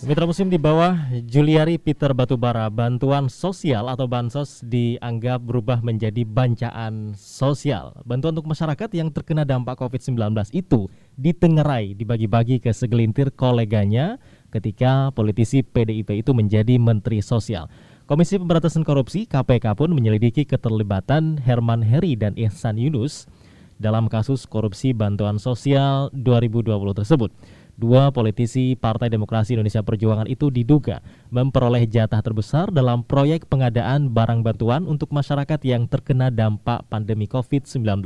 Mitra Muslim di bawah Juliari Peter Batubara, bantuan sosial atau bansos dianggap berubah menjadi bancaan sosial. Bantuan untuk masyarakat yang terkena dampak COVID-19 itu ditengerai, dibagi-bagi ke segelintir koleganya ketika politisi PDIP itu menjadi Menteri Sosial. Komisi Pemberantasan Korupsi KPK pun menyelidiki keterlibatan Herman Heri dan Ihsan Yunus dalam kasus korupsi bantuan sosial 2020 tersebut. Dua politisi Partai Demokrasi Indonesia Perjuangan itu diduga memperoleh jatah terbesar dalam proyek pengadaan barang bantuan untuk masyarakat yang terkena dampak pandemi COVID-19.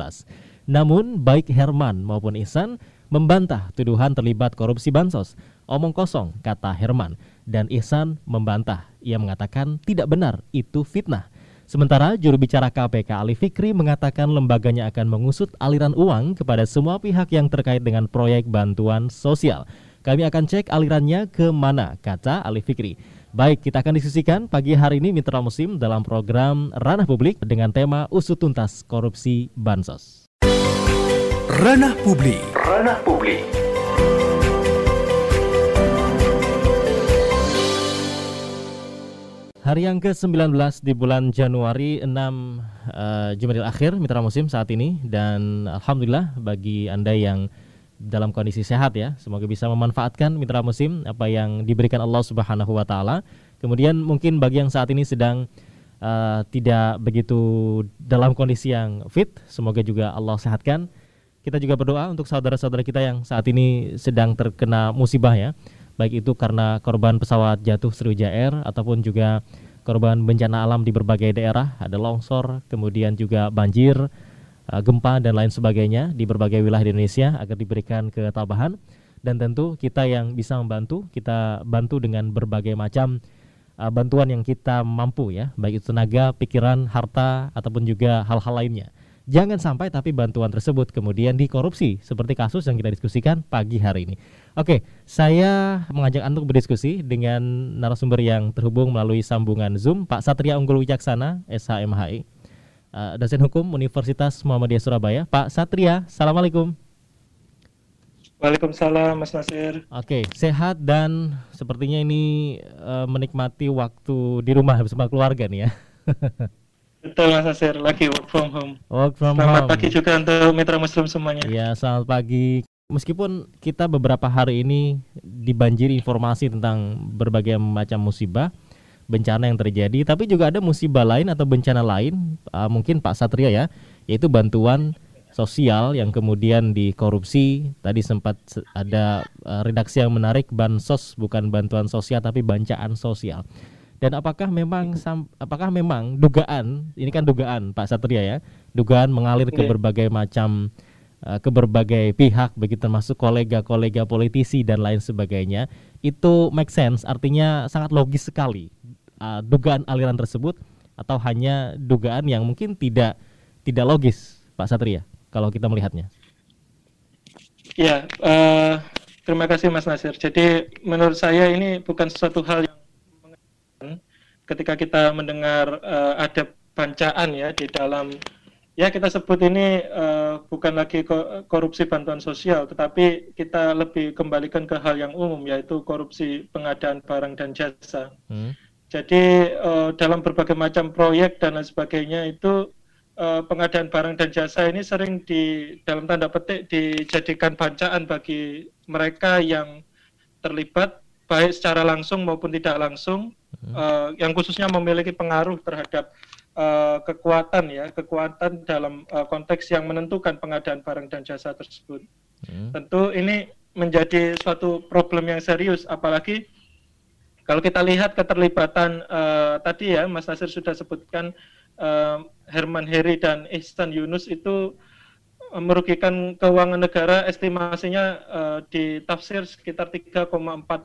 Namun, baik Herman maupun Ihsan membantah tuduhan terlibat korupsi bansos. Omong kosong, kata Herman. Dan Ihsan membantah. Ia mengatakan tidak benar, itu fitnah. Sementara juru bicara KPK Ali Fikri mengatakan lembaganya akan mengusut aliran uang kepada semua pihak yang terkait dengan proyek bantuan sosial. Kami akan cek alirannya ke mana, kata Ali Fikri. Baik, kita akan diskusikan pagi hari ini Mitra Musim dalam program Ranah Publik dengan tema Usut Tuntas Korupsi Bansos. Ranah Publik. Ranah Publik. Hari yang ke-19 di bulan Januari 6 uh, Jumadil akhir mitra musim saat ini dan alhamdulillah bagi Anda yang dalam kondisi sehat ya, semoga bisa memanfaatkan mitra musim apa yang diberikan Allah Subhanahu wa taala. Kemudian mungkin bagi yang saat ini sedang uh, tidak begitu dalam kondisi yang fit, semoga juga Allah sehatkan. Kita juga berdoa untuk saudara-saudara kita yang saat ini sedang terkena musibah ya baik itu karena korban pesawat jatuh Sriwijaya Air ataupun juga korban bencana alam di berbagai daerah, ada longsor, kemudian juga banjir, eh, gempa dan lain sebagainya di berbagai wilayah di Indonesia agar diberikan ketabahan dan tentu kita yang bisa membantu, kita bantu dengan berbagai macam uh, bantuan yang kita mampu ya, baik itu tenaga, pikiran, harta ataupun juga hal-hal lainnya. Jangan sampai tapi bantuan tersebut kemudian dikorupsi seperti kasus yang kita diskusikan pagi hari ini. Oke, saya mengajak Anda untuk berdiskusi dengan narasumber yang terhubung melalui sambungan Zoom, Pak Satria Unggul Wijaksana, SHMHI, uh, dosen hukum Universitas Muhammadiyah Surabaya. Pak Satria, Assalamualaikum. Waalaikumsalam Mas Nasir. Oke, sehat dan sepertinya ini uh, menikmati waktu di rumah bersama keluarga nih ya. Betul Mas Nasir, lagi work from home. Work from Selamat home. pagi juga untuk mitra muslim semuanya. Ya, selamat pagi. Meskipun kita beberapa hari ini dibanjiri informasi tentang berbagai macam musibah, bencana yang terjadi, tapi juga ada musibah lain atau bencana lain, uh, mungkin Pak Satria ya, yaitu bantuan sosial yang kemudian dikorupsi. Tadi sempat se- ada uh, redaksi yang menarik, bansos bukan bantuan sosial tapi bancaan sosial. Dan apakah memang apakah memang dugaan ini kan dugaan Pak Satria ya, dugaan mengalir ke Iya. berbagai macam uh, ke berbagai pihak begitu termasuk kolega-kolega politisi dan lain sebagainya itu make sense artinya sangat logis sekali uh, dugaan aliran tersebut atau hanya dugaan yang mungkin tidak tidak logis Pak Satria kalau kita melihatnya. Ya, eh, terima kasih Mas Nasir. Jadi menurut saya ini bukan sesuatu hal yang ketika kita mendengar eh, ada bancaan ya di dalam ya kita sebut ini eh, bukan lagi ko- korupsi bantuan sosial, tetapi kita lebih kembalikan ke hal yang umum yaitu korupsi pengadaan barang dan jasa. Hmm. Jadi eh, dalam berbagai macam proyek dan lain sebagainya itu eh, pengadaan barang dan jasa ini sering di dalam tanda petik dijadikan bancaan bagi mereka yang terlibat baik secara langsung maupun tidak langsung eh, yang khususnya memiliki pengaruh terhadap eh, kekuatan ya kekuatan dalam eh, konteks yang menentukan pengadaan barang dan jasa tersebut. Hmm. Tentu ini menjadi suatu problem yang serius apalagi kalau kita lihat keterlibatan eh, tadi ya Mas Nasir sudah sebutkan eh, Herman Heri dan Ihsan Yunus itu merugikan keuangan negara estimasinya eh, di tafsir sekitar 3,4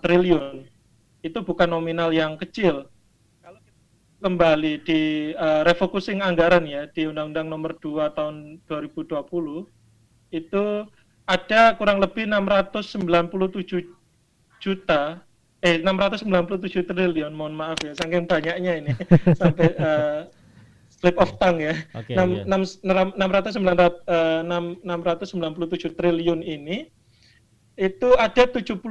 triliun. Itu bukan nominal yang kecil. Kalau kita kembali di uh, refocusing anggaran ya di Undang-Undang Nomor 2 tahun 2020 itu ada kurang lebih 697 juta eh 697 triliun mohon maaf ya saking banyaknya ini sampai uh, slip of tongue ya. Okay, 6, yeah. 6, 697 triliun ini itu ada 71,1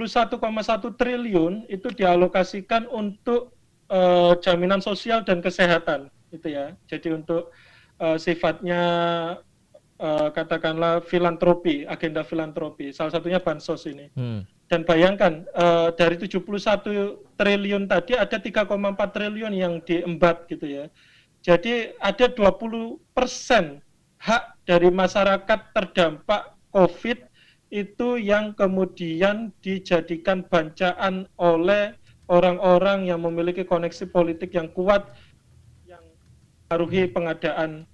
triliun itu dialokasikan untuk uh, jaminan sosial dan kesehatan itu ya. Jadi untuk uh, sifatnya uh, katakanlah filantropi, agenda filantropi. Salah satunya bansos ini. Hmm. Dan bayangkan uh, dari 71 triliun tadi ada 3,4 triliun yang diembat gitu ya. Jadi ada 20 persen hak dari masyarakat terdampak COVID itu yang kemudian dijadikan bancaan oleh orang-orang yang memiliki koneksi politik yang kuat yang mengaruhi pengadaan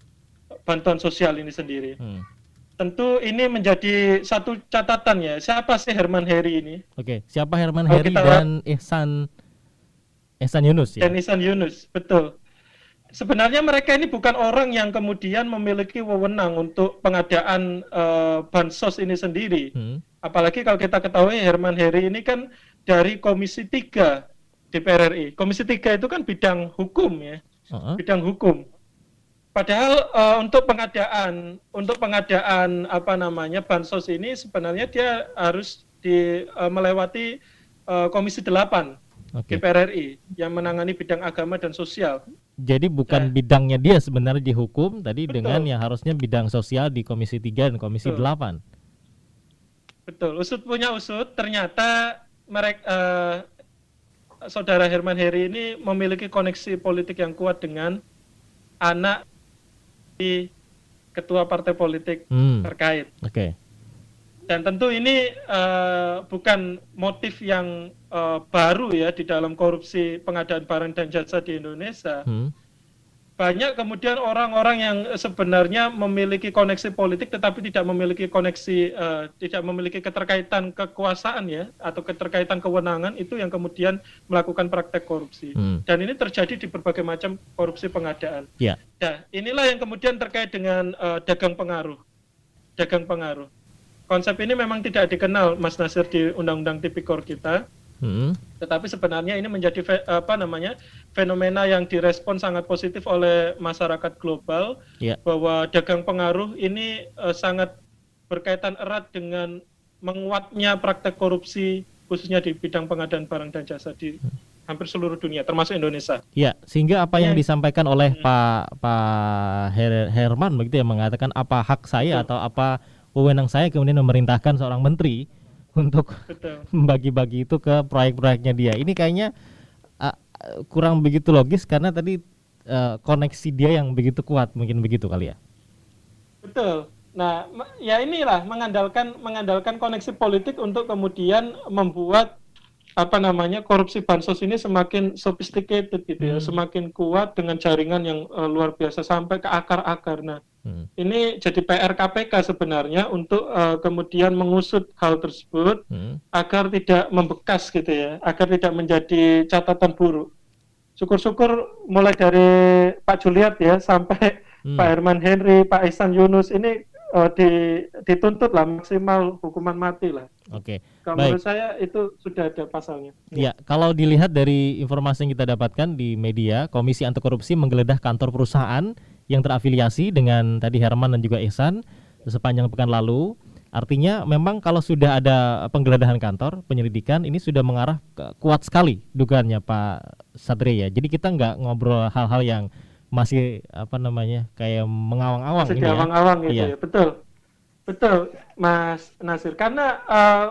bantuan sosial ini sendiri. Hmm. Tentu ini menjadi satu catatan ya. Siapa sih Herman Heri ini? Oke, siapa Herman Heri dan Ihsan Ihsan Yunus ya? Dan Ihsan Yunus, betul sebenarnya mereka ini bukan orang yang kemudian memiliki wewenang untuk pengadaan uh, bansos ini sendiri. Hmm. Apalagi kalau kita ketahui Herman Heri ini kan dari Komisi 3 DPR RI. Komisi 3 itu kan bidang hukum ya. Uh -huh. Bidang hukum. Padahal uh, untuk pengadaan untuk pengadaan apa namanya bansos ini sebenarnya dia harus di uh, melewati uh, Komisi 8 okay. DPR RI yang menangani bidang agama dan sosial. Jadi bukan nah. bidangnya dia sebenarnya di hukum tadi Betul. dengan yang harusnya bidang sosial di Komisi 3 dan Komisi Betul. 8. Betul. Usut punya usut ternyata mereka uh, saudara Herman Heri ini memiliki koneksi politik yang kuat dengan anak di ketua partai politik hmm. terkait. Oke. Okay. Dan tentu ini uh, bukan motif yang uh, baru ya di dalam korupsi pengadaan barang dan jasa di Indonesia. Hmm. Banyak kemudian orang-orang yang sebenarnya memiliki koneksi politik tetapi tidak memiliki koneksi uh, tidak memiliki keterkaitan kekuasaan ya atau keterkaitan kewenangan itu yang kemudian melakukan praktek korupsi. Hmm. Dan ini terjadi di berbagai macam korupsi pengadaan. Yeah. Nah, inilah yang kemudian terkait dengan uh, dagang pengaruh. Dagang pengaruh konsep ini memang tidak dikenal Mas Nasir di Undang-Undang Tipikor kita. Hmm. Tetapi sebenarnya ini menjadi apa namanya fenomena yang direspon sangat positif oleh masyarakat global yeah. bahwa dagang pengaruh ini uh, sangat berkaitan erat dengan menguatnya praktek korupsi khususnya di bidang pengadaan barang dan jasa di hampir seluruh dunia termasuk Indonesia. Ya, sehingga apa yang ya. disampaikan oleh hmm. Pak Pak Her Herman begitu ya mengatakan apa hak saya Betul. atau apa wewenang saya kemudian memerintahkan seorang menteri untuk membagi-bagi itu ke proyek-proyeknya dia. Ini kayaknya uh, kurang begitu logis karena tadi uh, koneksi dia yang begitu kuat, mungkin begitu kali ya. Betul. Nah, ya inilah mengandalkan mengandalkan koneksi politik untuk kemudian membuat apa namanya korupsi bansos ini semakin sophisticated gitu ya, hmm. semakin kuat dengan jaringan yang uh, luar biasa sampai ke akar-akar. Nah, Hmm. Ini jadi PR KPK sebenarnya untuk uh, kemudian mengusut hal tersebut hmm. agar tidak membekas gitu ya, agar tidak menjadi catatan buruk. Syukur-syukur mulai dari Pak Juliat ya sampai hmm. Pak Herman Henry, Pak Ihsan Yunus ini uh, di, dituntut lah maksimal hukuman mati lah. Oke. Okay. Kalau menurut saya itu sudah ada pasalnya. Ya, kalau dilihat dari informasi yang kita dapatkan di media, Komisi Anti Korupsi menggeledah kantor perusahaan yang terafiliasi dengan tadi Herman dan juga Ihsan sepanjang pekan lalu. Artinya memang kalau sudah ada penggeledahan kantor, penyelidikan ini sudah mengarah ke, kuat sekali dugaannya Pak Satria. Jadi kita nggak ngobrol hal-hal yang masih apa namanya kayak mengawang-awang ini ya. awang gitu iya. ya. Betul. Betul, Mas Nasir. Karena uh,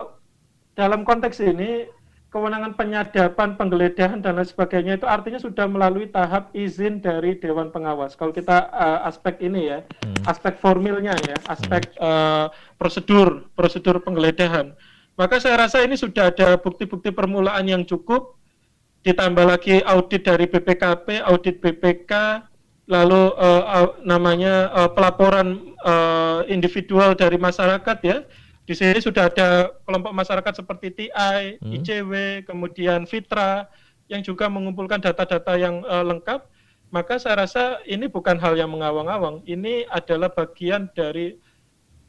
dalam konteks ini kewenangan penyadapan, penggeledahan dan lain sebagainya itu artinya sudah melalui tahap izin dari Dewan Pengawas. Kalau kita uh, aspek ini ya, hmm. aspek formilnya ya, aspek hmm. uh, prosedur, prosedur penggeledahan. Maka saya rasa ini sudah ada bukti-bukti permulaan yang cukup, ditambah lagi audit dari BPKP, audit BPK, lalu uh, uh, namanya uh, pelaporan uh, individual dari masyarakat ya, di sini sudah ada kelompok masyarakat seperti TI, hmm. ICW, kemudian Fitra, yang juga mengumpulkan data-data yang uh, lengkap, maka saya rasa ini bukan hal yang mengawang-awang. Ini adalah bagian dari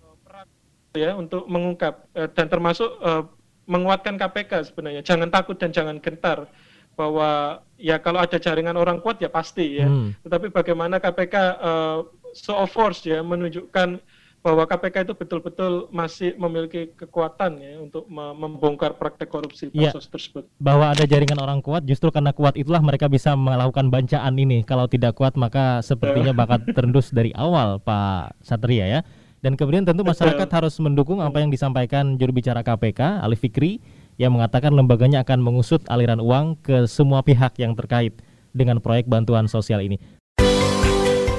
uh, peran ya untuk mengungkap uh, dan termasuk uh, menguatkan KPK sebenarnya. Jangan takut dan jangan gentar bahwa ya kalau ada jaringan orang kuat ya pasti ya. Hmm. Tetapi bagaimana KPK uh, show of force ya menunjukkan bahwa KPK itu betul-betul masih memiliki kekuatan ya untuk membongkar praktek korupsi ya, tersebut. Bahwa ada jaringan orang kuat, justru karena kuat itulah mereka bisa melakukan bancaan ini. Kalau tidak kuat maka sepertinya ya. bakal terendus dari awal, Pak Satria ya. Dan kemudian tentu masyarakat Betul. harus mendukung apa yang disampaikan juru bicara KPK, Ali Fikri, yang mengatakan lembaganya akan mengusut aliran uang ke semua pihak yang terkait dengan proyek bantuan sosial ini.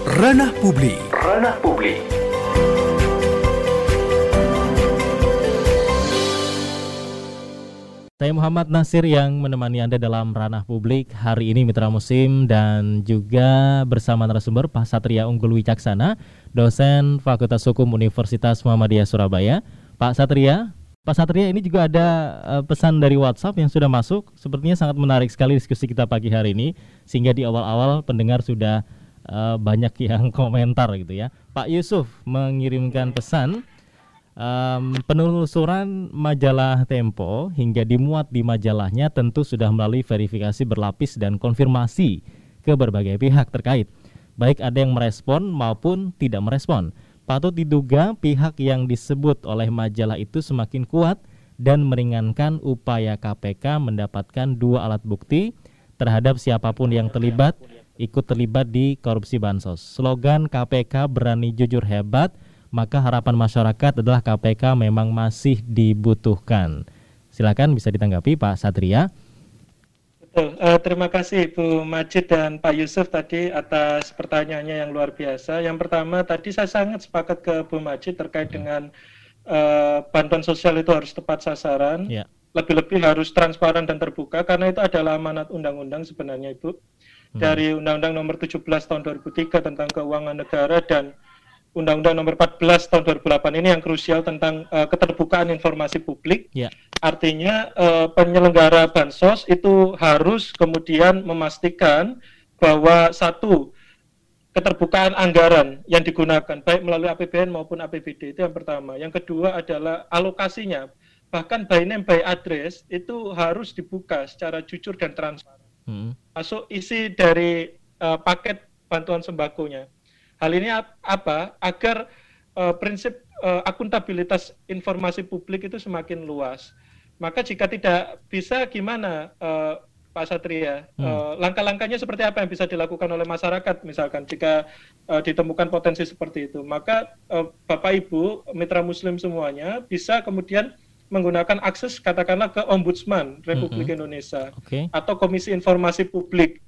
Ranah Publik Ranah Publik Saya Muhammad Nasir yang menemani Anda dalam ranah publik hari ini Mitra Musim dan juga bersama narasumber Pak Satria Unggul Wicaksana, dosen Fakultas Hukum Universitas Muhammadiyah Surabaya. Pak Satria, Pak Satria ini juga ada uh, pesan dari WhatsApp yang sudah masuk. Sepertinya sangat menarik sekali diskusi kita pagi hari ini sehingga di awal-awal pendengar sudah uh, banyak yang komentar gitu ya. Pak Yusuf mengirimkan pesan Um, penelusuran majalah Tempo hingga dimuat di majalahnya tentu sudah melalui verifikasi berlapis dan konfirmasi ke berbagai pihak terkait. Baik ada yang merespon maupun tidak merespon. Patut diduga pihak yang disebut oleh majalah itu semakin kuat dan meringankan upaya KPK mendapatkan dua alat bukti terhadap siapa pun yang terlibat ikut terlibat di korupsi bansos. Slogan KPK berani jujur hebat maka harapan masyarakat adalah KPK memang masih dibutuhkan. Silakan bisa ditanggapi Pak Satria. Betul. Uh, terima kasih Ibu Majid dan Pak Yusuf tadi atas pertanyaannya yang luar biasa. Yang pertama tadi saya sangat sepakat ke Bu Majid terkait dengan uh, bantuan sosial itu harus tepat sasaran. Yeah. Lebih-lebih harus transparan dan terbuka karena itu adalah amanat undang-undang sebenarnya Ibu. Hmm. Dari Undang-Undang Nomor 17 Tahun 2003 tentang Keuangan Negara dan Undang-Undang Nomor 14 Tahun 2008 ini yang krusial tentang uh, keterbukaan informasi publik. Yeah. Artinya uh, penyelenggara bansos itu harus kemudian memastikan bahwa satu keterbukaan anggaran yang digunakan baik melalui APBN maupun APBD itu yang pertama. Yang kedua adalah alokasinya. Bahkan by name by address itu harus dibuka secara jujur dan transparan. Hmm. Masuk isi dari uh, paket bantuan sembakonya Hal ini apa? Agar uh, prinsip uh, akuntabilitas informasi publik itu semakin luas. Maka jika tidak bisa gimana uh, Pak Satria, hmm. uh, langkah-langkahnya seperti apa yang bisa dilakukan oleh masyarakat misalkan jika uh, ditemukan potensi seperti itu. Maka uh, Bapak Ibu, mitra muslim semuanya bisa kemudian menggunakan akses katakanlah ke Ombudsman Republik hmm. Indonesia okay. atau Komisi Informasi Publik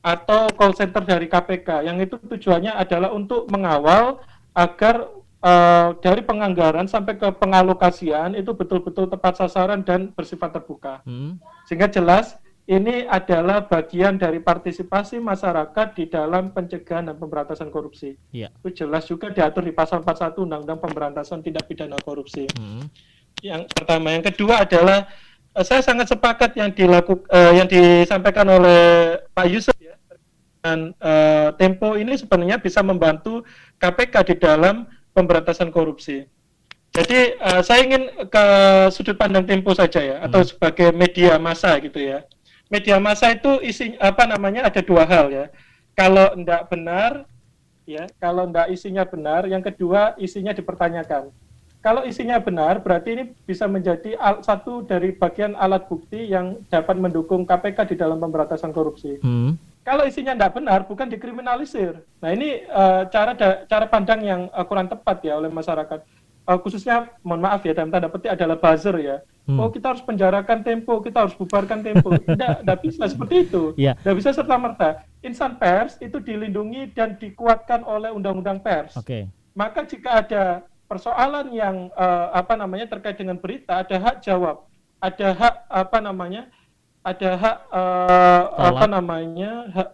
atau call center dari KPK yang itu tujuannya adalah untuk mengawal agar uh, dari penganggaran sampai ke pengalokasian itu betul-betul tepat sasaran dan bersifat terbuka. Hmm. Sehingga jelas ini adalah bagian dari partisipasi masyarakat di dalam pencegahan dan pemberantasan korupsi. Ya. Itu jelas juga diatur di pasal 41 Undang-Undang Pemberantasan Tindak Pidana Korupsi. Hmm. Yang pertama, yang kedua adalah uh, saya sangat sepakat yang dilakukan uh, yang disampaikan oleh Pak Yusuf dan uh, Tempo ini sebenarnya bisa membantu KPK di dalam pemberantasan korupsi. Jadi uh, saya ingin ke sudut pandang Tempo saja ya, atau hmm. sebagai media massa gitu ya. Media massa itu isi apa namanya ada dua hal ya. Kalau tidak benar, ya, kalau tidak isinya benar, yang kedua isinya dipertanyakan. Kalau isinya benar, berarti ini bisa menjadi satu dari bagian alat bukti yang dapat mendukung KPK di dalam pemberantasan korupsi. Hmm kalau isinya tidak benar bukan dikriminalisir. Nah ini uh, cara da, cara pandang yang uh, kurang tepat ya oleh masyarakat. Uh, khususnya mohon maaf ya dalam tanda petik adalah buzzer ya. Hmm. Oh kita harus penjarakan Tempo, kita harus bubarkan Tempo. Tidak, tidak bisa seperti itu. Tidak yeah. bisa serta merta. Insan pers itu dilindungi dan dikuatkan oleh undang-undang pers. Okay. Maka jika ada persoalan yang uh, apa namanya terkait dengan berita, ada hak jawab, ada hak apa namanya ada hak uh, apa namanya hak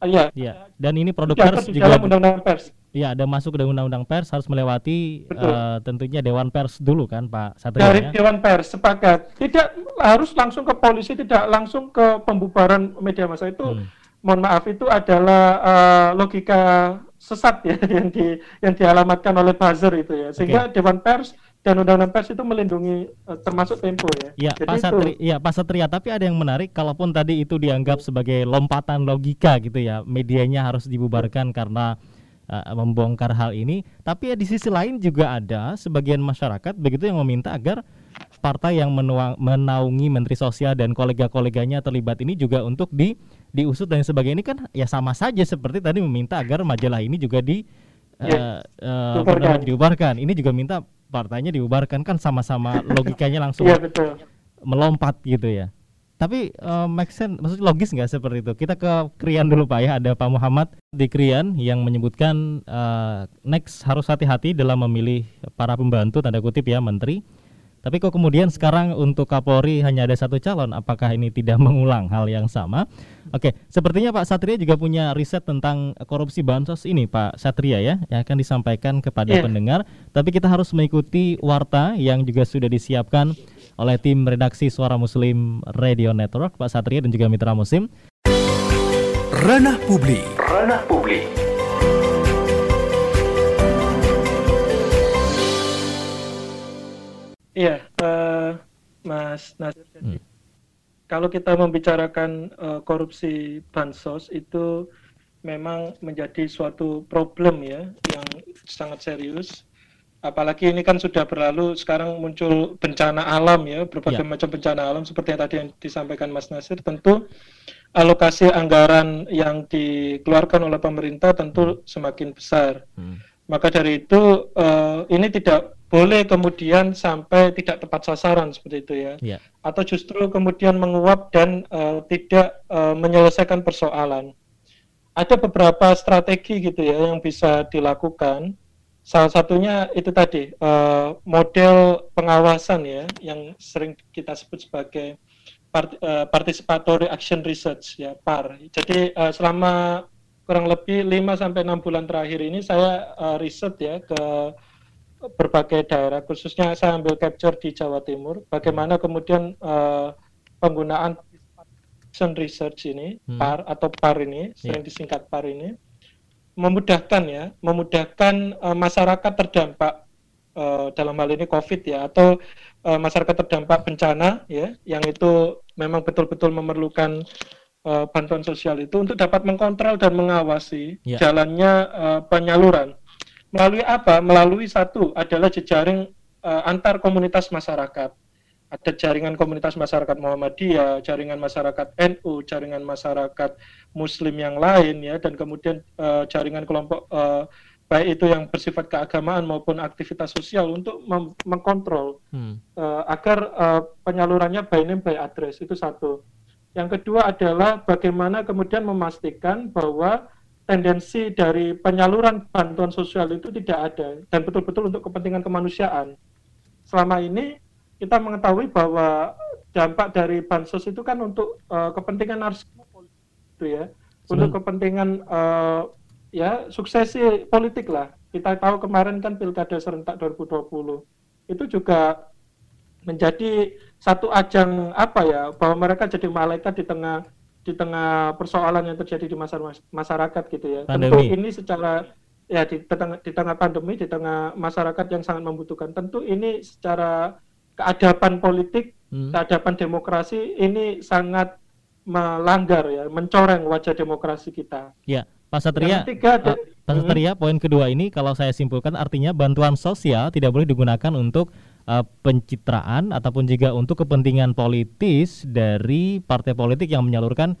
uh, ya. ya dan ini produk pers juga dalam undang-undang pers ya ada masuk ke undang-undang pers harus melewati uh, tentunya dewan pers dulu kan Pak Satria. Dari ya? dewan pers sepakat. Tidak harus langsung ke polisi, tidak langsung ke pembubaran media massa itu. Hmm. Mohon maaf itu adalah uh, logika sesat ya yang di yang dialamatkan oleh buzzer itu ya. Sehingga okay. dewan pers dan undang-undang pers itu melindungi uh, termasuk Tempo ya. Ya, Jadi Pak Satria, itu, ya Pak Satria, tapi ada yang menarik kalaupun tadi itu dianggap sebagai lompatan logika gitu ya, medianya harus dibubarkan karena uh, membongkar hal ini, tapi ya di sisi lain juga ada sebagian masyarakat begitu yang meminta agar partai yang menuang, menaungi Menteri Sosial dan kolega-koleganya terlibat ini juga untuk di diusut dan sebagainya. Ini kan ya sama saja seperti tadi meminta agar majalah ini juga di ya, uh, uh, diubarkan. Ini juga minta partainya diubarkan kan sama-sama logikanya langsung ya, betul. melompat gitu ya. Tapi uh, make sense, maksudnya logis nggak seperti itu? Kita ke Krian dulu Pak ya, ada Pak Muhammad di Krian yang menyebutkan uh, next harus hati-hati dalam memilih para pembantu tanda kutip ya menteri tapi kok kemudian sekarang untuk Kapolri hanya ada satu calon, apakah ini tidak mengulang hal yang sama? Oke, sepertinya Pak Satria juga punya riset tentang korupsi bansos ini, Pak Satria ya, yang akan disampaikan kepada yeah. pendengar. Tapi kita harus mengikuti warta yang juga sudah disiapkan oleh tim redaksi Suara Muslim Radio Network, Pak Satria dan juga Mitra Muslim. Ranah Publik. Ranah Publik. Iya, uh, Mas Nasir. hmm. kalau kita membicarakan uh, korupsi bansos itu memang menjadi suatu problem ya yang sangat serius. Apalagi ini kan sudah berlalu, sekarang muncul bencana alam ya, berbagai ya. macam bencana alam seperti yang tadi yang disampaikan Mas Nasir. Tentu alokasi anggaran yang dikeluarkan oleh pemerintah tentu semakin besar. Hmm. Maka dari itu uh, ini tidak boleh kemudian sampai tidak tepat sasaran seperti itu ya, yeah. atau justru kemudian menguap dan uh, tidak uh, menyelesaikan persoalan. Ada beberapa strategi gitu ya yang bisa dilakukan. Salah satunya itu tadi uh, model pengawasan ya, yang sering kita sebut sebagai part, uh, participatory action research ya (PAR). Jadi uh, selama kurang lebih 5 sampai enam bulan terakhir ini saya uh, riset ya ke berbagai daerah, khususnya saya ambil capture di Jawa Timur, bagaimana kemudian uh, penggunaan research ini, hmm. PAR atau PAR ini, iya. sering yeah. disingkat PAR ini, memudahkan ya, memudahkan uh, masyarakat terdampak uh, dalam hal ini COVID ya, atau uh, masyarakat terdampak bencana ya, yang itu memang betul-betul memerlukan uh, bantuan sosial itu untuk dapat mengkontrol dan mengawasi yeah. jalannya uh, penyaluran Melalui apa? Melalui satu adalah jejaring uh, antar komunitas masyarakat. Ada jaringan komunitas masyarakat Muhammadiyah, jaringan masyarakat NU, jaringan masyarakat Muslim yang lain ya, dan kemudian uh, jaringan kelompok uh, baik itu yang bersifat keagamaan maupun aktivitas sosial untuk mengkontrol hmm. uh, agar uh, penyalurannya by name by address itu satu. Yang kedua adalah bagaimana kemudian memastikan bahwa tendensi dari penyaluran bantuan sosial itu tidak ada dan betul-betul untuk kepentingan kemanusiaan. Selama ini kita mengetahui bahwa dampak dari bansos itu kan untuk uh, kepentingan narsisme itu ya, hmm. untuk kepentingan uh, ya suksesi politik lah. Kita tahu kemarin kan pilkada serentak 2020 itu juga menjadi satu ajang apa ya bahwa mereka jadi malaikat di tengah di tengah persoalan yang terjadi di masyarakat gitu ya. Pandemi. Tentu ini secara ya di tengah di tengah pandemi, di tengah masyarakat yang sangat membutuhkan. Tentu ini secara keadapan politik, hmm. keadapan demokrasi ini sangat melanggar ya, mencoreng wajah demokrasi kita. Ya, Pak Satria. Ketiga, uh, Pak Satria, hmm. poin kedua ini kalau saya simpulkan artinya bantuan sosial tidak boleh digunakan untuk uh, pencitraan ataupun juga untuk kepentingan politis dari partai politik yang menyalurkan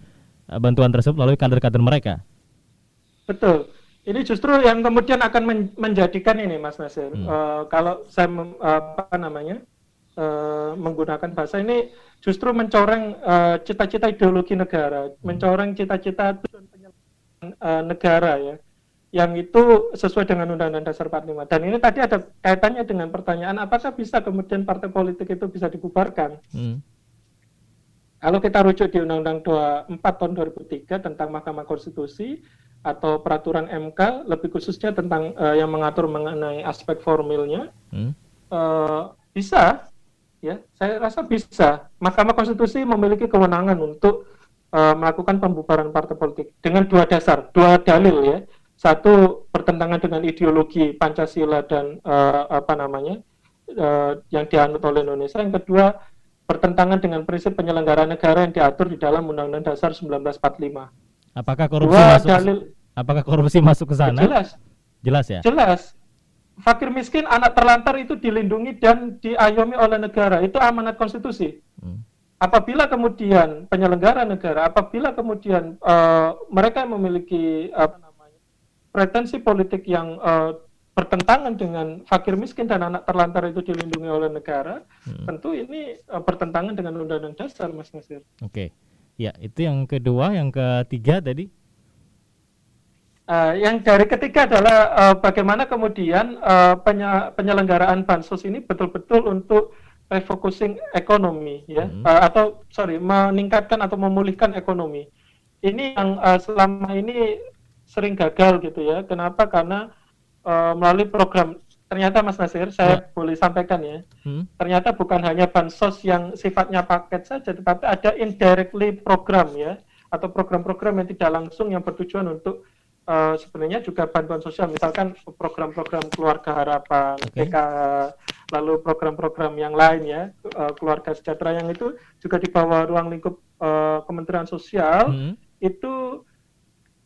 uh, bantuan tersebut melalui kader-kader mereka. Betul. Ini justru yang kemudian akan men menjadikan ini, Mas Nasir. Hmm. Uh, kalau saya apa namanya uh, menggunakan bahasa ini, justru mencoreng cita-cita uh, ideologi negara, hmm. mencoreng cita-cita uh, negara ya yang itu sesuai dengan Undang-Undang Dasar 45. Dan ini tadi ada kaitannya dengan pertanyaan apakah bisa kemudian partai politik itu bisa dibubarkan? Hmm. Kalau kita rujuk di Undang-Undang 24 tahun 2003 tentang Mahkamah Konstitusi, atau peraturan MK lebih khususnya tentang uh, yang mengatur mengenai aspek formilnya hmm. uh, bisa ya saya rasa bisa Mahkamah Konstitusi memiliki kewenangan untuk uh, melakukan pembubaran partai politik dengan dua dasar dua dalil ya satu bertentangan dengan ideologi Pancasila dan uh, apa namanya uh, yang dianut oleh Indonesia yang kedua bertentangan dengan prinsip penyelenggaraan negara yang diatur di dalam Undang-Undang Dasar 1945 Apakah korupsi Dua masuk? Dalil, apakah korupsi masuk ke sana? Jelas. Jelas ya. Jelas. Fakir miskin, anak terlantar itu dilindungi dan diayomi oleh negara. Itu amanat konstitusi. Hmm. Apabila kemudian penyelenggara negara, apabila kemudian uh, mereka memiliki apa namanya pretensi politik yang uh, bertentangan dengan fakir miskin dan anak terlantar itu dilindungi oleh negara, hmm. tentu ini uh, bertentangan dengan undang-undang dasar, Mas Nasir. Oke. Okay. Ya, itu yang kedua, yang ketiga tadi. Uh, yang dari ketiga adalah uh, bagaimana kemudian uh, penye penyelenggaraan bansos ini betul-betul untuk refocusing ekonomi, ya, hmm. uh, atau sorry meningkatkan atau memulihkan ekonomi. Ini yang uh, selama ini sering gagal gitu ya. Kenapa? Karena uh, melalui program ternyata Mas Nasir, saya ya. boleh sampaikan ya, hmm. ternyata bukan hanya bansos yang sifatnya paket saja, tetapi ada indirectly program ya, atau program-program yang tidak langsung yang bertujuan untuk uh, sebenarnya juga bantuan sosial, misalkan program-program keluarga harapan, okay. Lalu program-program yang lain ya, uh, keluarga sejahtera yang itu juga di bawah ruang lingkup uh, Kementerian Sosial, hmm. itu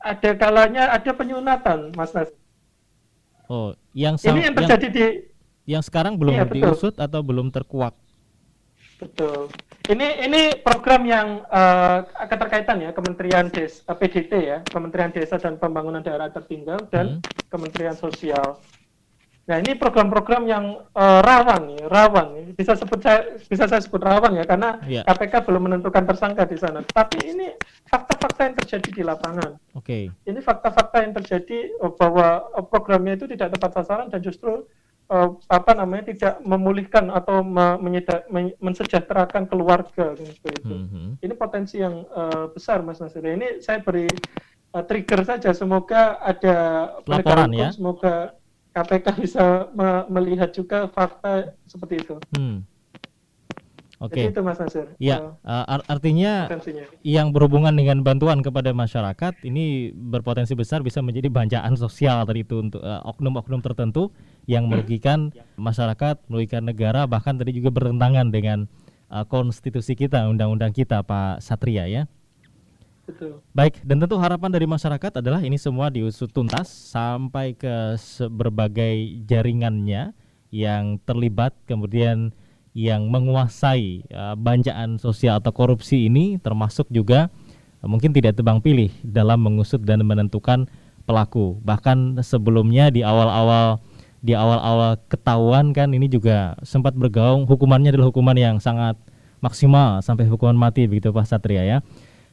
ada kalanya ada penyunatan, Mas Nasir Oh, yang ini yang terjadi yang, di yang sekarang belum iya, diusut atau belum terkuak. Betul. Ini ini program yang uh, keterkaitan ya Kementerian Des eh, PDT ya, Kementerian Desa dan Pembangunan Daerah Tertinggal dan hmm. Kementerian Sosial. Nah ini program-program yang uh, rawan, ya, rawan. Bisa sebut saya bisa saya sebut rawan ya karena yeah. KPK belum menentukan tersangka di sana. Tapi ini fakta-fakta yang terjadi di lapangan. Oke. Okay. Ini fakta-fakta yang terjadi oh, bahwa oh, programnya itu tidak tepat sasaran dan justru uh, apa namanya tidak memulihkan atau me menyeda, men mensejahterakan keluarga seperti itu. Mm -hmm. Ini potensi yang uh, besar Mas Nasir. Ini saya beri uh, trigger saja. Semoga ada laporan ya. Semoga KPK bisa me melihat juga fakta seperti itu. Hmm. Oke. Okay. itu Mas Nasir. Ya, uh, artinya potensinya. yang berhubungan dengan bantuan kepada masyarakat ini berpotensi besar bisa menjadi banjaan sosial tadi itu untuk eh, oknum-oknum tertentu yang merugikan masyarakat, merugikan negara, bahkan tadi juga bertentangan dengan uh, konstitusi kita, undang-undang kita, Pak Satria ya. Baik, dan tentu harapan dari masyarakat adalah ini semua diusut tuntas sampai ke berbagai jaringannya yang terlibat kemudian yang menguasai uh, banjaan sosial atau korupsi ini termasuk juga uh, mungkin tidak tebang pilih dalam mengusut dan menentukan pelaku. Bahkan sebelumnya di awal-awal di awal-awal ketahuan kan ini juga sempat bergaung. Hukumannya adalah hukuman yang sangat maksimal sampai hukuman mati begitu Pak Satria ya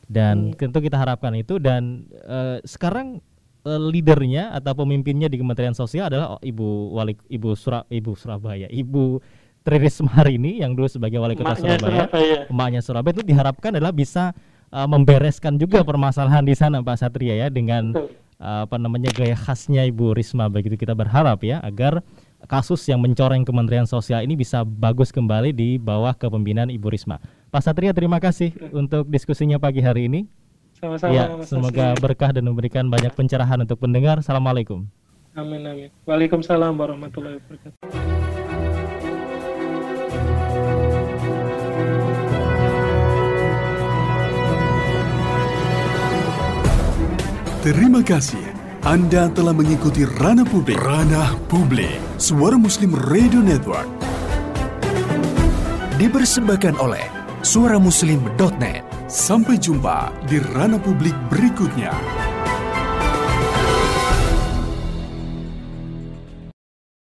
dan hmm. tentu kita harapkan itu dan uh, sekarang uh, leadernya atau pemimpinnya di Kementerian Sosial adalah Ibu Wali Ibu Sura, Ibu Surabaya, Ibu Tri Risma ini yang dulu sebagai wali kota Surabaya, Surabaya, emaknya Surabaya itu diharapkan adalah bisa uh, membereskan juga permasalahan di sana Pak Satria ya dengan uh, apa namanya gaya khasnya Ibu Risma begitu kita berharap ya agar kasus yang mencoreng Kementerian Sosial ini bisa bagus kembali di bawah kepemimpinan Ibu Risma. Pak Satria terima kasih untuk diskusinya pagi hari ini. Sama-sama. Ya, semoga berkah dan memberikan banyak pencerahan untuk pendengar. Assalamualaikum. Amin amin. Waalaikumsalam warahmatullahi wabarakatuh. Terima kasih anda telah mengikuti Ranah Publik. Ranah Publik. Suara Muslim Radio Network. Dipersembahkan oleh suaramuslim.net. Sampai jumpa di Ranah Publik berikutnya.